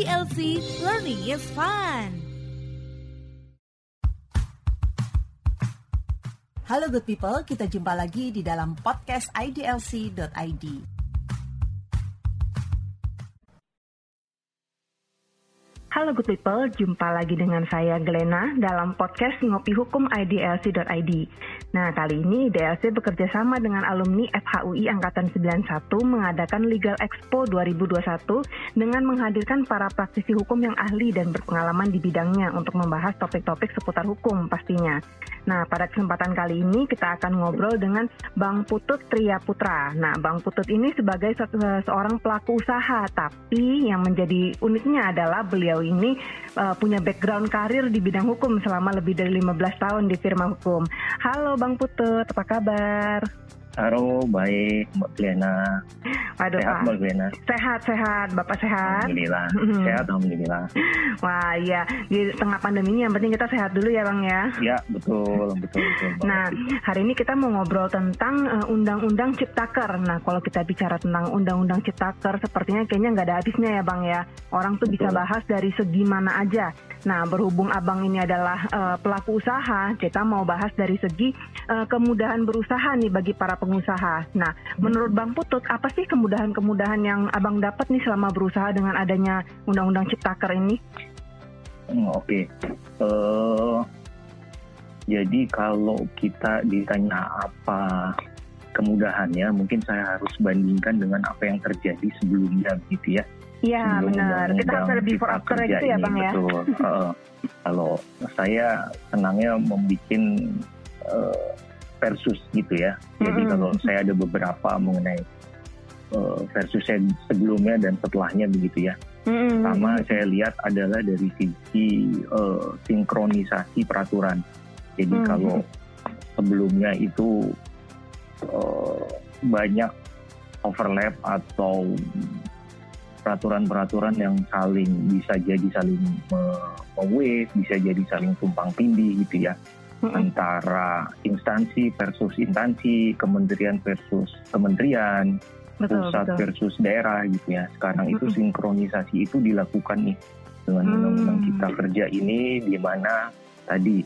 IDLC Learning is Fun. Halo good people, kita jumpa lagi di dalam podcast idlc.id. Halo good people, jumpa lagi dengan saya Glena dalam podcast Ngopi Hukum IDLC.id. Nah, kali ini IDLC bekerja sama dengan alumni FHUI Angkatan 91 mengadakan Legal Expo 2021 dengan menghadirkan para praktisi hukum yang ahli dan berpengalaman di bidangnya untuk membahas topik-topik seputar hukum pastinya. Nah, pada kesempatan kali ini kita akan ngobrol dengan Bang Putut Tria Putra. Nah, Bang Putut ini sebagai seorang pelaku usaha, tapi yang menjadi uniknya adalah beliau ini uh, punya background karir di bidang hukum selama lebih dari 15 tahun di firma hukum. Halo Bang Putut, apa kabar? Halo, baik Mbak Glenna. Waduh, sehat Pak. Mbak Glenna. Sehat, sehat. Bapak sehat? Alhamdulillah. Sehat, Alhamdulillah. Wah, iya. Di tengah pandemi ini yang penting kita sehat dulu ya, Bang ya. Ya, betul, betul, betul. Nah, hari ini kita mau ngobrol tentang eh, Undang-Undang Ciptaker. Nah, kalau kita bicara tentang Undang-Undang Ciptaker, sepertinya kayaknya nggak ada habisnya ya, Bang ya. Orang tuh bisa Betul. bahas dari segi mana aja. Nah, berhubung Abang ini adalah eh, pelaku usaha, kita mau bahas dari segi eh, kemudahan berusaha nih bagi para pengusaha. Nah, menurut Bang Putut, apa sih kemudahan-kemudahan yang Abang dapat nih selama berusaha dengan adanya Undang-Undang Ciptaker ini? Hmm, Oke. Eh, jadi kalau kita ditanya apa kemudahannya, mungkin saya harus bandingkan dengan apa yang terjadi sebelumnya gitu ya. Iya, benar. Kita harus ada before after Kerja gitu ya, Bang ya. Betul. Eh, kalau saya senangnya membuat eh, versus gitu ya. Jadi Mm-mm. kalau saya ada beberapa mengenai eh, versus saya sebelumnya dan setelahnya begitu ya. Pertama saya lihat adalah dari sisi eh, sinkronisasi peraturan. Jadi Hmm. kalau sebelumnya itu eh, banyak overlap atau peraturan-peraturan yang saling bisa jadi saling me- bisa jadi saling tumpang tindih gitu ya. Antara instansi versus instansi, kementerian versus kementerian, Betul, pusat betul. versus daerah gitu ya. Sekarang itu Mm-mm. sinkronisasi itu dilakukan nih dengan Hmm. undang-undang cipta kerja ini di mana tadi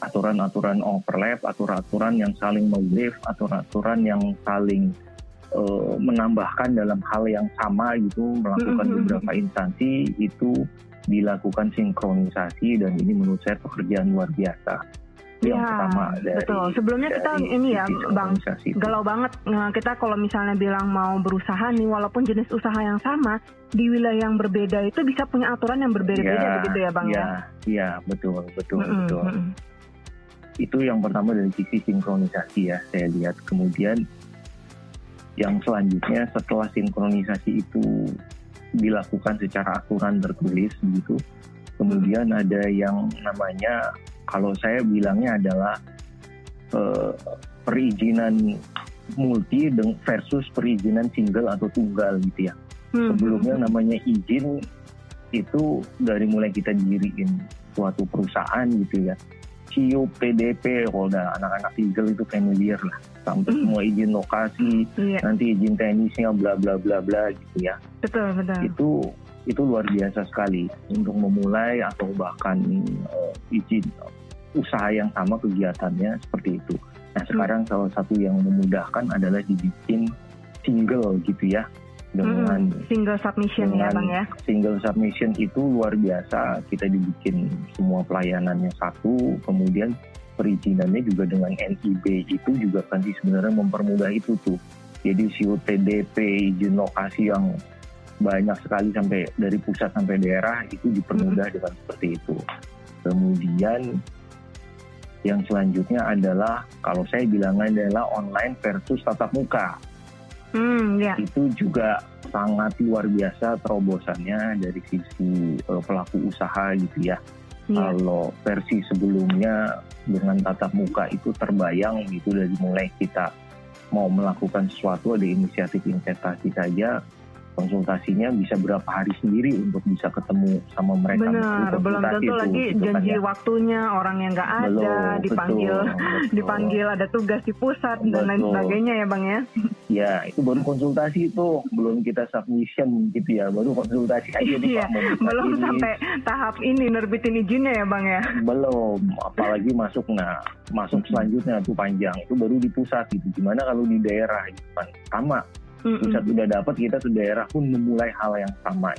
aturan-aturan overlap, aturan-aturan yang saling mewave, aturan-aturan yang saling eh, menambahkan dalam hal yang sama gitu melakukan Mm-mm. beberapa instansi itu dilakukan sinkronisasi dan ini menurut saya pekerjaan luar biasa. Itu yang Ya, pertama dari betul. Sebelumnya kita dari ini ya, Bang, galau banget Nah, kita kalau misalnya bilang mau berusaha nih walaupun jenis usaha yang sama di wilayah yang berbeda itu bisa punya aturan yang berbeda-beda begitu ya bang ya, ya, ya, betul, betul, Mm-mm, betul. mm-mm. Itu yang pertama dari sisi sinkronisasi ya, saya lihat. Kemudian yang selanjutnya setelah sinkronisasi itu dilakukan secara aturan tertulis begitu, kemudian ada yang namanya kalau saya bilangnya adalah eh, perizinan multi versus perizinan single atau tunggal gitu ya. Hmm, sebelumnya namanya izin itu dari mulai kita diriin suatu perusahaan gitu ya CIO, PDP, kalau udah anak-anak legal itu familiar lah sampai Hmm. semua izin lokasi, iya nanti izin teknisnya bla bla bla bla gitu ya. betul betul Itu itu luar biasa sekali untuk memulai atau bahkan eh, izin usaha yang sama kegiatannya seperti itu. Nah sekarang salah satu yang memudahkan adalah dibikin single gitu ya dengan Mm-mm. single submission ya dengan bang ya single submission itu luar biasa kita dibikin semua pelayanannya satu kemudian perizinannya juga dengan NIB itu juga kan sih sebenarnya mempermudah itu tuh jadi COTDP izin lokasi yang banyak sekali sampai dari pusat sampai daerah itu dipermudah dengan seperti itu kemudian yang selanjutnya adalah kalau saya bilangnya adalah online versus tatap muka. Hmm ya. Itu juga sangat luar biasa terobosannya dari sisi eh, pelaku usaha gitu ya. iya. Kalau versi sebelumnya dengan tatap muka itu terbayang gitu dari mulai kita mau melakukan sesuatu ada inisiatif investasi saja konsultasinya bisa berapa hari sendiri untuk bisa ketemu sama mereka. Benar, belum tentu lagi gitu kan janji kan, ya. waktunya orang yang nggak ada belum, dipanggil, betul, betul. dipanggil ada tugas di pusat betul. dan lain sebagainya ya bang ya. Ya itu baru konsultasi itu belum kita submission gitu ya, baru konsultasi aja nih iya, Belum ini. sampai tahap ini nerbitin izinnya ya bang ya. Belum, apalagi masuk nah masuk selanjutnya tuh panjang itu baru di pusat gitu. Gimana kalau di daerah gitu kan sama pusat udah dapat kita ke daerah pun memulai hal yang sama.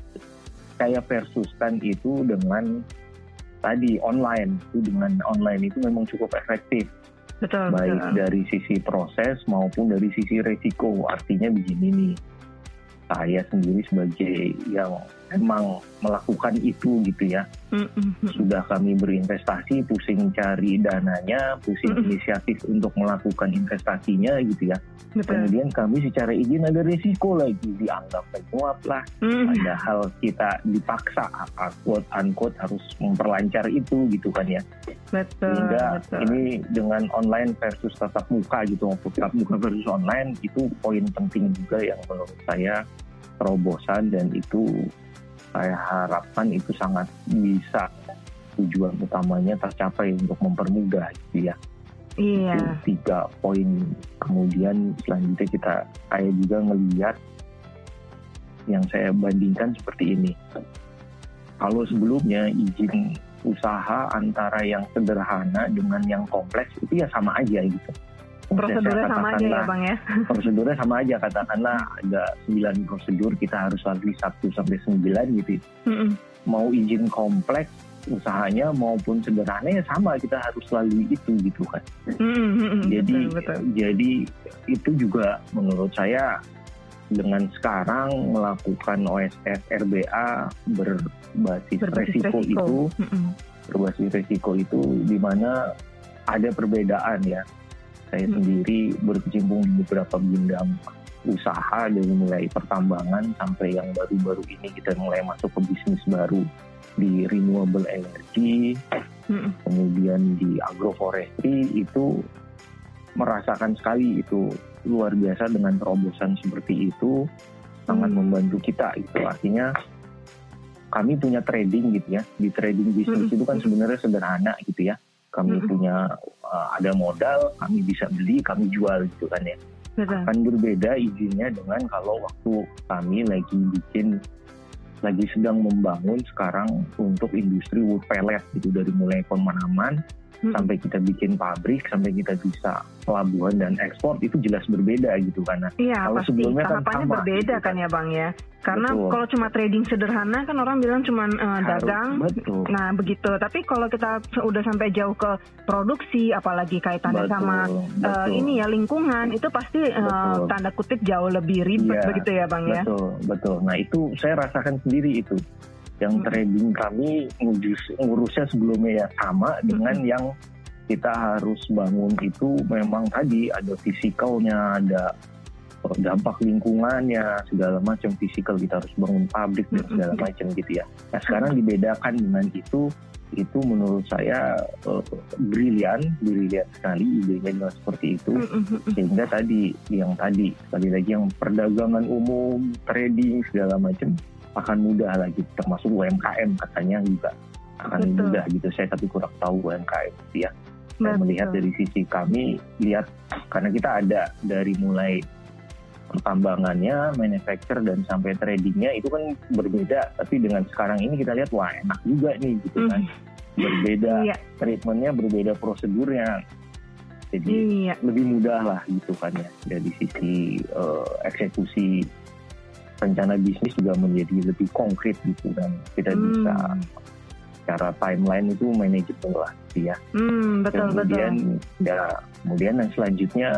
Kayak versus kan itu dengan tadi online. Itu dengan online itu memang cukup efektif. Betul, baik betul. dari sisi proses maupun dari sisi resiko. Artinya begini nih saya sendiri sebagai yang emang melakukan itu gitu ya. Mm-hmm. Sudah kami berinvestasi, pusing cari dananya, pusing mm-hmm. inisiatif untuk melakukan investasinya gitu ya. Betul. Kemudian kami secara izin ada risiko lagi dianggap menyuap lah. Mm-hmm. Padahal kita dipaksa quote unquote harus memperlancar itu gitu kan ya. Betul. Sehingga betul. ini dengan online versus tatap muka gitu, tatap muka versus online itu poin penting juga yang menurut saya terobosan dan itu saya harapkan itu sangat bisa tujuan utamanya tercapai untuk mempermudah gitu ya. Iya. Itu tiga poin. Kemudian selanjutnya kita saya juga ngelihat yang saya bandingkan seperti ini. Kalau sebelumnya izin usaha antara yang sederhana dengan yang kompleks itu ya sama aja gitu prosedurnya sama aja ya bang ya. prosedurnya sama aja katakanlah ada 9 prosedur kita harus lalui 1 sampai 9 gitu. Mm -mm. mau izin kompleks usahanya maupun sederhana ya sama kita harus lalui itu gitu kan. Mm jadi betul, betul. jadi itu juga menurut saya dengan sekarang melakukan OSS RBA berbasis, berbasis resiko, resiko. itu berbasis resiko itu di mana ada perbedaan ya saya sendiri berkecimpung di beberapa bidang usaha dari mulai pertambangan sampai yang baru-baru ini kita mulai masuk ke bisnis baru di renewable energy, hmm. kemudian di agroforestry itu merasakan sekali itu luar biasa dengan terobosan seperti itu sangat hmm. membantu kita itu artinya kami punya trading gitu ya di trading bisnis hmm. itu kan sebenarnya sederhana gitu ya kami hmm. punya uh, ada modal, kami bisa beli, kami jual gitu kan ya. Betul. Akan berbeda izinnya dengan kalau waktu kami lagi bikin lagi sedang membangun sekarang untuk industri wood pellet gitu dari mulai pemanaman hmm. sampai kita bikin pabrik sampai kita bisa pelabuhan dan ekspor itu jelas berbeda gitu karena iya, kalau pasti. sebelumnya kan sama berbeda gitu, kan. ya bang ya karena betul. kalau cuma trading sederhana kan orang bilang cuma uh, dagang betul. nah begitu tapi kalau kita udah sampai jauh ke produksi apalagi kaitannya betul, sama eh, betul. Uh, ini ya lingkungan itu pasti uh, tanda kutip jauh lebih ribet ya, begitu ya bang ya betul betul nah itu saya rasakan sendiri itu yang hmm. trading kami ngurus, ngurusnya sebelumnya ya sama dengan hmm. yang kita harus bangun itu memang tadi ada fisikalnya, ada dampak lingkungannya segala macam fisikal kita harus bangun pabrik dan hmm. segala macam gitu ya. Nah sekarang dibedakan dengan itu itu menurut saya uh, brilian, brilian sekali idenya dengan seperti itu sehingga tadi yang tadi sekali lagi yang perdagangan umum, trading segala macam akan mudah lagi termasuk UMKM katanya juga akan Betul. mudah gitu saya tapi kurang tahu UMKM gitu ya saya melihat dari sisi kami lihat karena kita ada dari mulai pertambangannya, manufacture dan sampai tradingnya itu kan berbeda. Tapi dengan sekarang ini kita lihat wah enak juga nih gitu kan. Mm. Berbeda iya. treatmentnya, berbeda prosedurnya. Jadi iya. lebih mudah lah gitu kan ya dari sisi uh, eksekusi rencana bisnis juga menjadi lebih konkret gitu dan kita hmm. bisa secara timeline itu manageable lah gitu ya. Hmm, betul kemudian betul. ya kemudian yang selanjutnya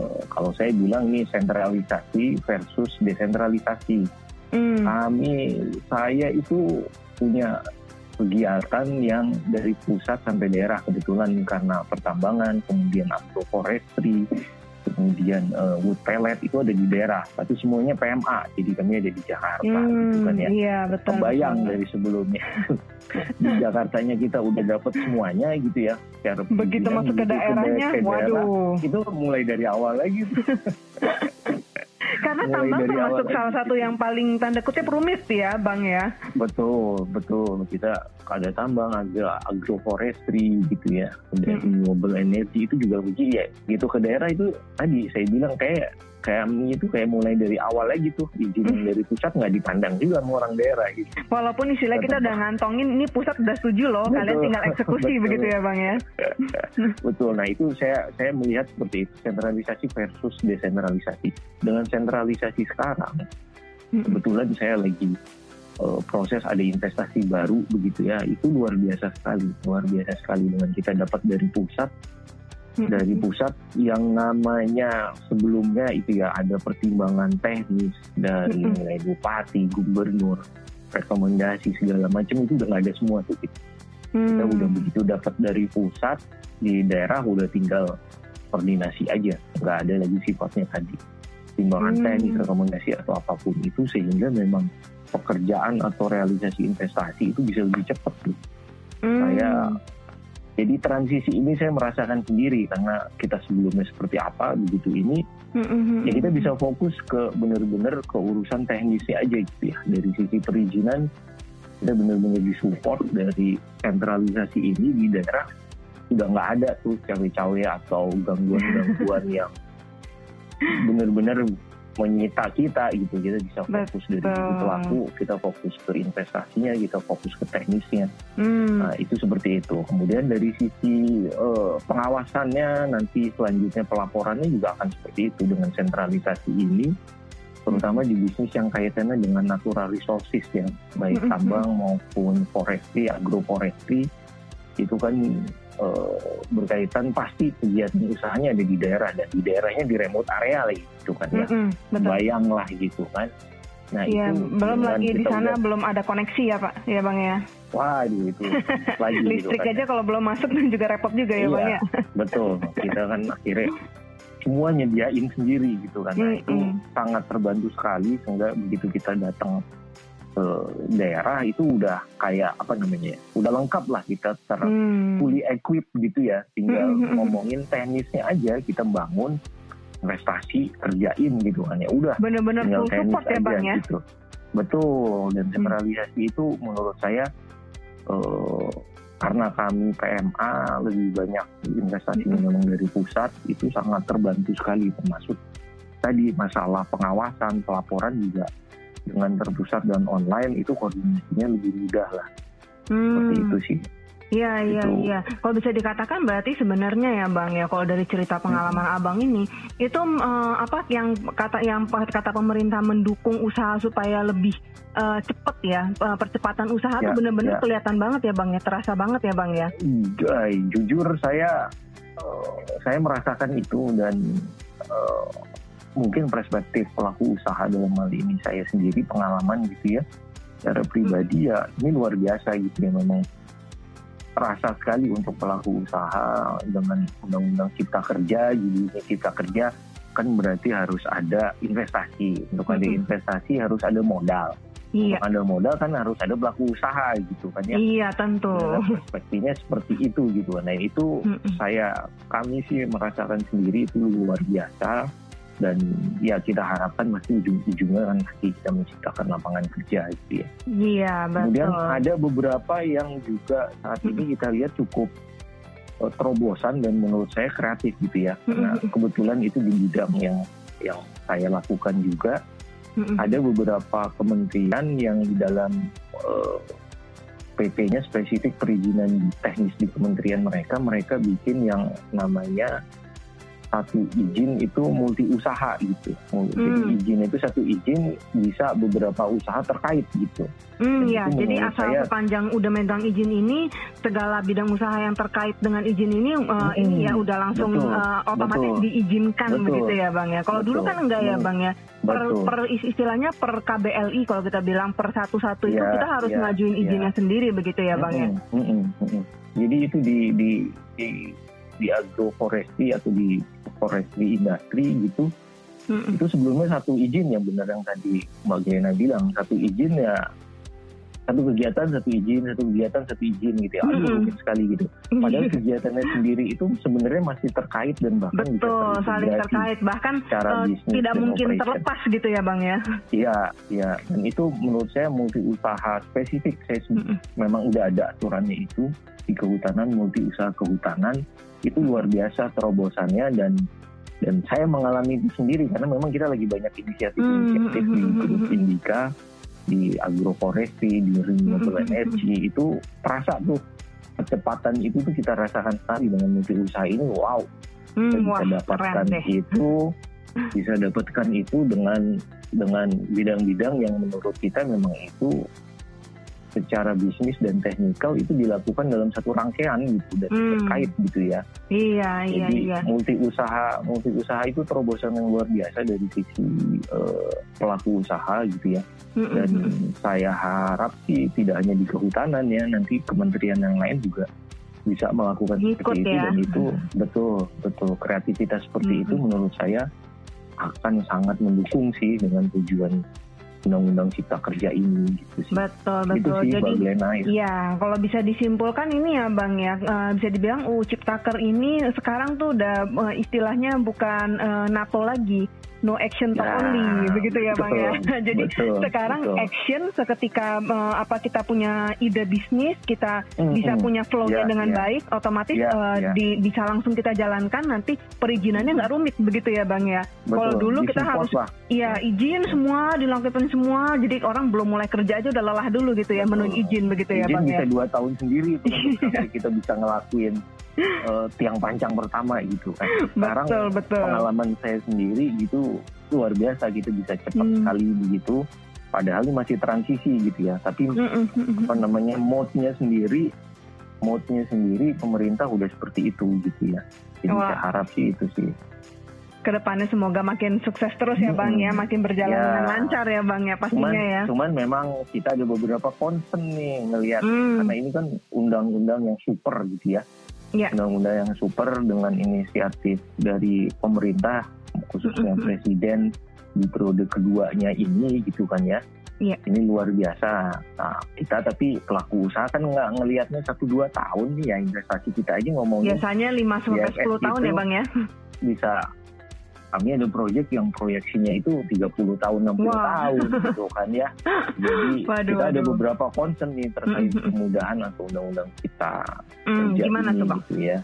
uh, kalau saya bilang ini sentralisasi versus desentralisasi. Hmm. Kami saya itu punya kegiatan yang dari pusat sampai daerah kebetulan karena pertambangan kemudian agroforestry kemudian uh, wood pellet itu ada di daerah, tapi semuanya PMA, jadi kami ada di Jakarta, hmm, gitu kan ya. Iya, betul. Kebayang betul. dari sebelumnya. di Jakartanya kita udah dapat semuanya gitu ya. Begitu masuk ke daerahnya, ke daerah, waduh. Itu mulai dari awal lagi. Karena tambang termasuk salah satu yang paling tanda kutip rumit ya, Bang ya. Betul, betul. Kita ada tambang, ada agroforestry gitu ya, ada hmm. renewable energy itu juga begini ya. Gitu ke daerah itu tadi saya bilang kayak kami itu kayak mulai dari awal aja gitu izin hmm. dari pusat nggak dipandang juga sama orang daerah gitu. Walaupun istilah kita udah ngantongin ini pusat udah setuju loh, betul. kalian tinggal eksekusi begitu ya bang ya. betul. Nah itu saya saya melihat seperti itu sentralisasi versus desentralisasi. Dengan sentralisasi sekarang, hmm. kebetulan saya lagi uh, proses ada investasi baru begitu ya, itu luar biasa sekali, luar biasa sekali dengan kita dapat dari pusat dari pusat yang namanya sebelumnya itu ya ada pertimbangan teknis dari mulai bupati, gubernur, rekomendasi segala macam itu udah nggak ada semua tuh gitu. Kita hmm. udah begitu dapat dari pusat di daerah udah tinggal koordinasi aja, nggak ada lagi sifatnya tadi timbangan hmm. teknis, rekomendasi atau apa pun itu sehingga memang pekerjaan atau realisasi investasi itu bisa lebih cepat tuh. Hmm. Saya jadi transisi ini saya merasakan sendiri karena kita sebelumnya seperti apa begitu ini, mm-hmm. ya kita bisa fokus ke benar-benar ke urusan teknisnya aja gitu ya. Dari sisi perizinan kita benar-benar disupport dari sentralisasi ini di daerah sudah nggak ada tuh cawe-cawe atau gangguan-gangguan yang benar-benar menyita kita gitu. Kita bisa fokus Betul. dari sisi pelaku kita fokus ke investasinya kita fokus ke teknisnya. Hmm. nah itu seperti itu. Kemudian dari sisi uh, pengawasannya nanti selanjutnya pelaporannya juga akan seperti itu. Dengan sentralisasi ini terutama di bisnis yang kaitannya dengan natural resources ya. Baik tambang maupun forestry agroforestry itu kan uh, berkaitan pasti kegiatan usahanya ada di daerah dan di daerahnya di remote area lagi gitu kan ya. Mm -hmm, Bayang lah gitu kan. Nah ya, itu belum lagi di sana udah, belum ada koneksi ya Pak, ya Bang ya. Waduh itu lagi gitu Listrik gitu aja ya. kalau belum masuk dan juga repot juga ya iya, Bang ya. betul, kita kan akhirnya semua nyediain sendiri gitu kan. Nah, mm -hmm. itu sangat terbantu sekali sehingga begitu kita datang ke daerah itu udah kayak apa namanya ya udah lengkap lah kita ter hmm. fully equipped gitu ya tinggal hmm. hmm, hmm. ngomongin teknisnya aja kita bangun investasi kerjain gitu kan ya udah bener-bener full support ya bang ya gitu. betul dan sentralisasi hmm. itu menurut saya uh, karena kami PMA lebih banyak investasi hmm. memang dari pusat itu sangat terbantu sekali termasuk tadi masalah pengawasan pelaporan juga dengan terpusat dan online itu koordinasinya lebih mudah lah. Hmm. Seperti itu sih. Iya iya iya. Kalau bisa dikatakan berarti sebenarnya ya bang ya kalau dari cerita pengalaman hmm. abang ini itu uh, apa yang kata yang kata pemerintah mendukung usaha supaya lebih uh, cepat ya uh, percepatan usaha ya, itu benar-benar ya. kelihatan banget ya bang ya terasa banget ya bang ya. Jujur saya uh, saya merasakan itu dan uh, mungkin perspektif pelaku usaha dalam hal ini saya sendiri pengalaman gitu ya secara pribadi ya ini luar biasa gitu ya memang terasa sekali untuk pelaku usaha dengan undang-undang cipta kerja jadi cipta kerja kan berarti harus ada investasi untuk ada investasi harus ada modal Iya. Untuk ada modal kan harus ada pelaku usaha gitu kan ya. Iya tentu. Nah, perspektifnya seperti itu gitu. Nah itu mm -mm. saya kami sih merasakan sendiri itu luar biasa dan ya kita harapkan masih ujung-ujungnya kan nanti kita menciptakan lapangan kerja gitu ya. Iya betul. Kemudian ada beberapa yang juga saat ini kita lihat cukup uh, terobosan dan menurut saya kreatif gitu ya. Karena kebetulan itu di bidang yang yang saya lakukan juga. Ada beberapa kementerian yang di dalam uh, PP-nya spesifik perizinan teknis di kementerian mereka mereka bikin yang namanya satu izin itu multi usaha gitu. Hmm. Jadi izin itu satu izin bisa beberapa usaha terkait gitu. Hmm, ya. Jadi asal saya, sepanjang udah megang izin ini, segala bidang usaha yang terkait dengan izin ini, uh, hmm, ini ya udah langsung betul, uh, otomatis betul, diizinkan betul, begitu ya bang ya. Kalau dulu kan enggak ya hmm, bang ya. Per, per istilahnya per KBLI kalau kita bilang per satu-satu ya, itu kita harus ya, ngajuin ya. izinnya ya. sendiri begitu ya bang ya. Hmm, hmm, hmm, hmm. Jadi itu di, di, di di agroforestry atau di forestry industri gitu hmm. itu sebelumnya satu izin yang benar yang tadi Mbak Gena bilang satu izin ya satu kegiatan satu izin satu kegiatan satu izin gitu ya aduh rumit sekali gitu padahal kegiatannya sendiri itu sebenarnya masih terkait dan bahkan Betul, saling terkait bahkan secara eh, bisnis tidak mungkin operation. terlepas gitu ya bang ya. Iya, iya. Dan itu menurut saya multi usaha spesifik. Saya Mm-mm. memang udah ada aturannya itu di kehutanan, multi usaha kehutanan itu luar biasa terobosannya dan dan saya mengalami itu sendiri karena memang kita lagi banyak inisiatif-inisiatif Mm, di mm, mm, Grup. Indika, di agroforestry, di renewable Mm, mm, mm, energy itu terasa tuh kecepatan itu tuh kita rasakan sekali dengan multi usaha ini. Wow, Hmm, kita wah, bisa dapatkan keren deh. itu bisa dapatkan itu dengan dengan bidang-bidang yang menurut kita memang itu secara bisnis dan teknikal itu dilakukan dalam satu rangkaian gitu dan Hmm. terkait gitu ya. Iya, iya, Jadi iya. multi usaha multi usaha itu terobosan yang luar biasa dari sisi eh, pelaku usaha gitu ya. Mm-mm. Dan saya harap sih tidak hanya di kehutanan ya, nanti kementerian yang lain juga bisa melakukan Ngikut seperti itu ya. dan itu betul betul kreativitas seperti itu Mm-mm. menurut saya akan sangat mendukung sih dengan tujuan undang-undang cipta kerja ini gitu sih. Betul, betul. sih Jadi Glena ya. Iya, kalau bisa disimpulkan ini ya Bang ya, eh, bisa dibilang UU Ciptaker ini sekarang tuh udah eh, istilahnya bukan eh, NATO lagi, no action Ya, only, begitu ya Bang ya. Jadi betul, sekarang betul. action seketika eh, apa kita punya ide bisnis, kita Mm-mm. bisa punya flow-nya Ya, dengan ya. baik, otomatis Ya, eh, ya. di- bisa langsung kita jalankan nanti perizinannya nggak rumit begitu ya Bang ya. Kalau dulu kita harus lah. Iya izin semua dilengkapin semua, jadi orang belum mulai kerja aja udah lelah dulu gitu ya Betul. izin begitu ya Izin bang ya. bisa dua tahun sendiri itu sampai kita bisa ngelakuin eh, tiang pancang pertama gitu kan. Sekarang Betul betul. pengalaman saya sendiri gitu luar biasa gitu bisa cepat Hmm. sekali begitu. Padahal ini masih transisi gitu ya. Tapi mm-mm. apa namanya mode-nya sendiri, mode-nya sendiri pemerintah udah seperti itu gitu ya. Jadi Wah. saya harap sih itu sih. Ke depannya semoga makin sukses terus ya bang ya, makin berjalan Ya. dengan lancar ya bang ya Cuman, pastinya ya. cuman memang kita ada beberapa concern nih ngelihat Hmm, karena ini kan undang-undang yang super gitu ya. Ya. Undang-undang yang super dengan inisiatif dari pemerintah khususnya Mm-mm. presiden di periode keduanya ini gitu kan ya. Iya. Ini luar biasa. Nah, kita tapi pelaku usaha kan nggak ngelihatnya satu dua tahun nih ya investasi kita aja ngomongnya biasanya 5 sampai IFS 10 tahun ya itu bang ya. bisa kami ada proyek yang proyeksinya itu 30 tahun 60 Wah. tahun gitu kan ya. Jadi Waduh, kita ada waduh. beberapa concern nih terkait kemudahan atau undang-undang kita Hmm, gimana ini tuh bang? gitu ya.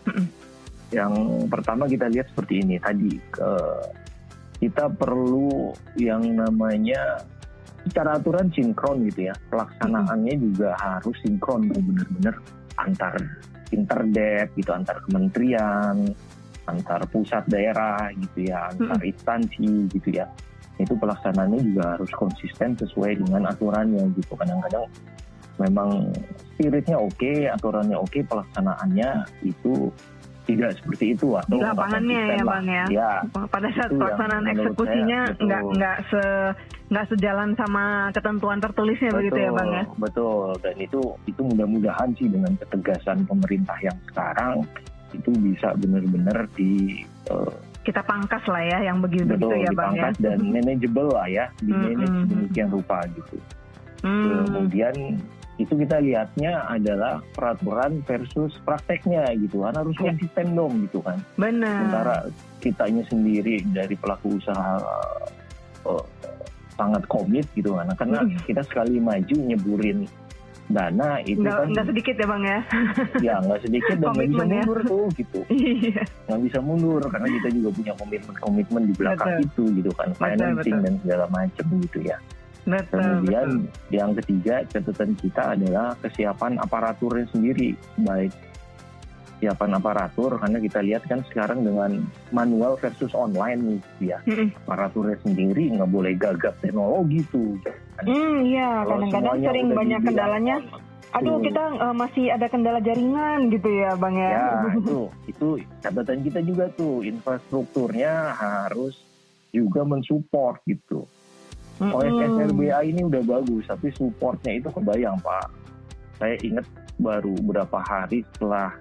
Yang pertama kita lihat seperti ini tadi ke- kita perlu yang namanya secara aturan sinkron gitu ya. Pelaksanaannya juga harus sinkron benar-benar antar interdep gitu antar kementerian, antar pusat daerah gitu ya, antar instansi gitu ya. Itu pelaksanaannya juga harus konsisten sesuai dengan aturannya gitu. Kadang-kadang memang spiritnya oke, aturannya oke, pelaksanaannya itu tidak seperti itu atau Di lapangannya ya lah. bang ya. Ya, Pada saat Itu pelaksanaan eksekusinya betul. nggak nggak se nggak sejalan sama ketentuan tertulisnya begitu ya bang ya. Betul, dan itu itu mudah-mudahan sih dengan ketegasan pemerintah yang sekarang itu bisa benar-benar di eh, Kita pangkas lah ya yang begitu betul begitu ya bang ya. dan manageable lah ya, di manage Mm-mm. sedemikian rupa gitu. Hmm. Kemudian itu kita lihatnya adalah peraturan versus prakteknya gitu kan harus Ya. konsisten dong gitu kan. Benar. Sementara kitanya sendiri dari pelaku usaha eh, sangat komit gitu kan karena Mm. kita sekali maju nyeburin dana itu Nggak, kan nggak sedikit ya bang ya. ya nggak sedikit dan nggak bisa Komitmen ya. mundur tuh gitu Iya. nggak bisa mundur karena kita juga punya komitmen-komitmen di belakang Betul. itu gitu kan Betul, financing betul. dan segala macam gitu ya Betul, kemudian betul. yang ketiga catatan kita adalah kesiapan aparaturnya sendiri baik kesiapan aparatur karena kita lihat kan sekarang dengan manual versus online nih gitu ya Mm-mm. aparaturnya sendiri nggak boleh gagap teknologi tuh Hmm, iya. Kalau Kadang-kadang sering banyak dibilang kendalanya. Aduh, kita eh, masih ada kendala jaringan gitu ya, bang ya. ya itu itu catatan kita juga tuh infrastrukturnya harus juga mensupport gitu Mm-mm. OSS RBA ini udah bagus tapi supportnya itu kebayang pak saya ingat baru beberapa hari setelah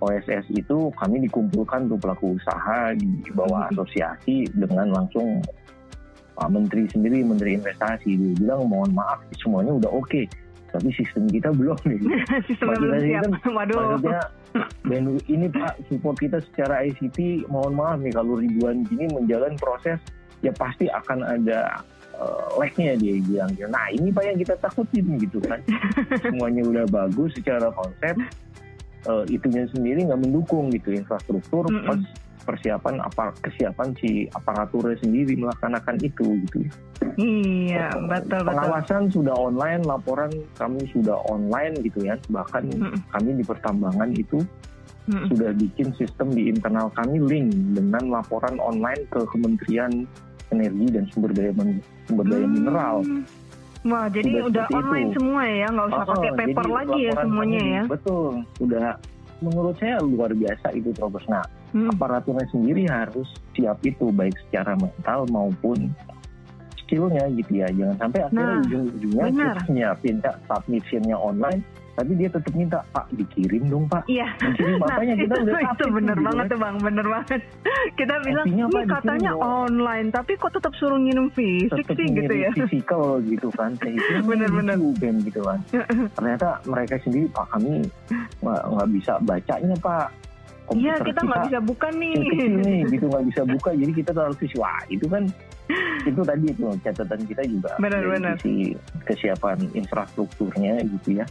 OSS itu kami dikumpulkan tuh pelaku usaha di bawah Mhm. asosiasi dengan langsung Pak Menteri sendiri Menteri Investasi dia bilang mohon maaf semuanya udah oke tapi sistem kita belum nih. Sistemnya belum Maksudnya siap. kan, Waduh. Maksudnya, dan ini Pak support kita secara ICT, mohon maaf nih kalau ribuan gini menjalan proses, ya pasti akan ada uh, lag-nya dia bilang. Nah ini Pak yang kita takutin gitu kan. Semuanya udah bagus secara konsep, uh, itunya sendiri nggak mendukung gitu infrastruktur Mm-mm. plus persiapan apa kesiapan si aparaturnya sendiri melaksanakan itu gitu ya. Iya, betul betul. Pengawasan sudah online, laporan kami sudah online gitu ya. Bahkan Mm-mm. kami di pertambangan itu Mm-mm. sudah bikin sistem di internal kami link dengan laporan online ke Kementerian Energi dan Sumber Daya Men- Sumber Daya Hmm. Mineral. Wah, jadi Udah udah online itu. semua ya, nggak usah Oh, pakai paper lagi ya semuanya ya. Betul, sudah menurut saya luar biasa itu terobos. Nah, Hmm. aparaturnya sendiri harus siap itu baik secara mental maupun skillnya gitu ya jangan sampai akhirnya Nah, ujung-ujungnya nyiapin Kak, submissionnya online tapi dia tetap minta pak dikirim dong pak Iya. dikirim apanya kita itu, udah itu bener gitu banget kan. tuh bang, bener banget. Kita bilang ini katanya dong. online, tapi kok tetap suruh ngirim fisik tetap sih gitu ya. physical gitu kan kayak itu Bener-bener. kan gitu kan ternyata mereka sendiri pak kami nggak bisa bacanya pak Iya, kita nggak bisa buka nih. nih gitu nggak bisa buka jadi kita harus wah itu kan itu tadi itu catatan kita juga Benar, dari benar. sisi kesiapan infrastrukturnya gitu ya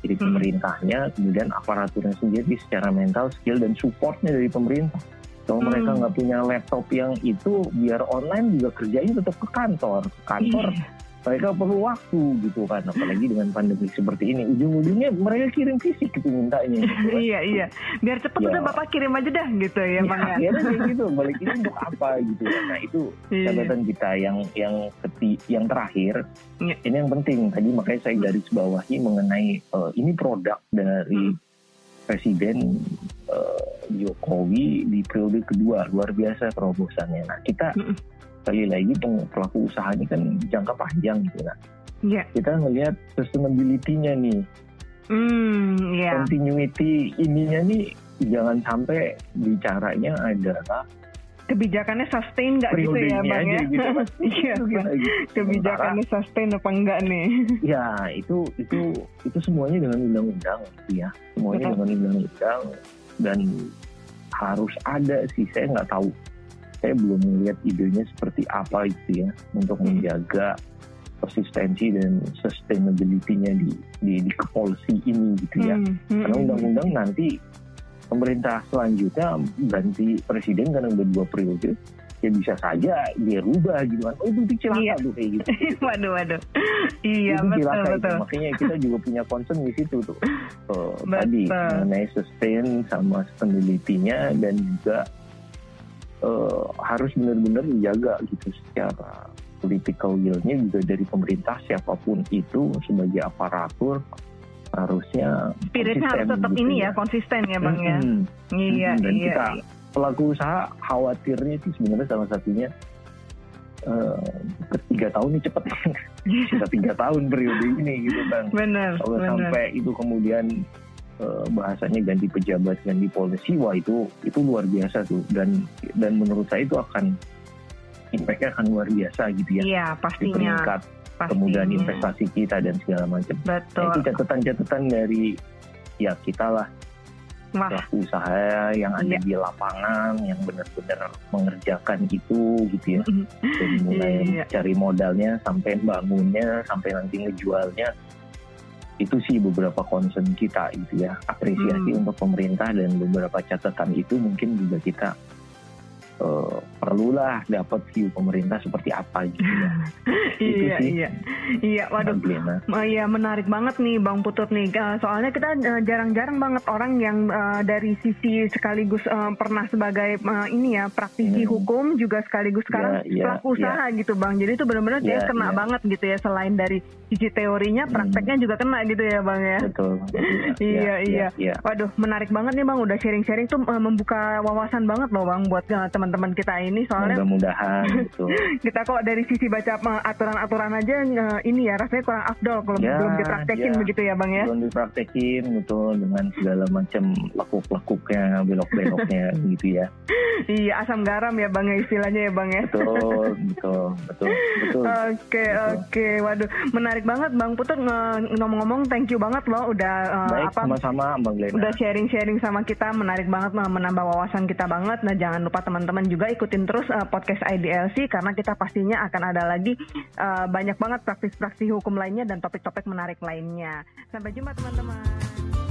jadi Hmm. pemerintahnya kemudian aparaturnya sendiri secara mental skill dan supportnya dari pemerintah kalau Hmm. mereka nggak punya laptop yang itu biar online juga kerjanya tetap ke kantor ke kantor Iya. Mereka perlu waktu gitu kan apalagi dengan pandemi seperti ini ujung-ujungnya mereka kirim fisik gitu mintanya gitu kan. iya iya biar cepet Ya. udah bapak kirim aja dah gitu ya bang ya kayak gitu balik ini untuk apa gitu ya. nah itu Iya. catatan kita yang yang keti, yang terakhir Iya. ini yang penting tadi makanya saya garis bawahi mengenai eh, ini produk dari Hmm. presiden eh, Jokowi di periode kedua luar biasa terobosannya nah kita Mm-mm. Sekali lagi pelaku usaha ini kan jangka panjang gitu nah Iya. kita ngelihat sustainability-nya nih Hmm, iya. continuity ininya nih jangan sampai bicaranya adalah Kebijakannya sustain nggak gitu ya bang ya? gitu kan. Iya. Gitu. Kebijakannya sustain apa enggak nih? ya itu itu itu semuanya dengan undang-undang gitu ya semuanya Betul. dengan undang-undang dan harus ada sih saya nggak tahu saya belum melihat idenya seperti apa gitu ya untuk Hmm. menjaga konsistensi dan sustainability-nya di di, di kepolisi ini gitu ya Hmm, hmm, karena hmm. undang-undang nanti pemerintah selanjutnya ganti presiden karena udah dua periode ya bisa saja dia rubah gitu kan oh itu celaka Iya. tuh kayak gitu waduh waduh. Iya itu betul cilaka itu. betul. makanya kita juga punya concern di situ tuh Eh, tadi Betul. mengenai sustain sama sustainability-nya dan juga eh, harus benar-benar dijaga gitu secara political will-nya juga dari pemerintah siapa pun itu sebagai aparatur harusnya Spiritnya harus tetap gitu ini ya konsisten ya bang ya. Mm-mm. Iya dan iya. kita iya. pelaku usaha khawatirnya sih sebenarnya salah satunya eh, ketiga tahun ini cepet kita tiga tahun periode ini gitu kan Benar kalau benar. sampai itu kemudian bahasanya ganti pejabat ganti polisi wah itu itu luar biasa tuh dan dan menurut saya itu akan impactnya akan luar biasa gitu ya Iya di pastinya. peringkat pastinya. kemudahan investasi kita dan segala macam Nah, Betul. itu catatan-catatan dari ya kita lah pelaku usaha yang ada Iya. di lapangan yang benar-benar mengerjakan itu gitu ya dari mulai Iya. cari modalnya sampai bangunnya sampai nanti ngejualnya itu sih beberapa concern kita gitu ya apresiasi Hmm. untuk pemerintah dan beberapa catatan itu mungkin juga kita eh, perlulah dapat view pemerintah seperti apa gitu ya itu iya sih. iya iya. Waduh. Iya menarik banget nih Bang Putut nih. Soalnya kita eh, jarang-jarang banget orang yang eh, dari sisi sekaligus pernah sebagai ini ya praktisi Hmm. hukum juga sekaligus sekarang Iya, iya, pelaku usaha gitu Bang. Jadi itu benar-benar dia Iya, kena iya. banget gitu ya selain dari sisi teorinya, Hmm. prakteknya juga kena gitu ya Bang ya. betul Iya, iya. iya Waduh, menarik banget nih Bang udah sharing-sharing tuh membuka wawasan banget loh Bang buat teman-teman teman-teman kita ini soalnya mudah-mudahan gitu. kita kok dari sisi baca aturan-aturan aja ini ya rasanya kurang afdol kalau Ya, belum dipraktekin ya. begitu ya bang ya. belum dipraktekin gitu dengan segala macam lekuk-lekuknya belok-beloknya gitu ya Iya asam garam ya bang ya istilahnya ya bang ya. betul betul betul betul Oke Betul. oke, waduh menarik banget bang Putut ngomong-ngomong thank you banget loh udah eh, baik apa sama-sama bang Glenn udah sharing-sharing sama kita menarik banget menambah wawasan kita banget. Nah jangan lupa teman-teman juga ikutin terus eh, podcast IDLC karena kita pastinya akan ada lagi eh, banyak banget praktis-praksi hukum lainnya dan topik-topik menarik lainnya. Sampai jumpa teman-teman.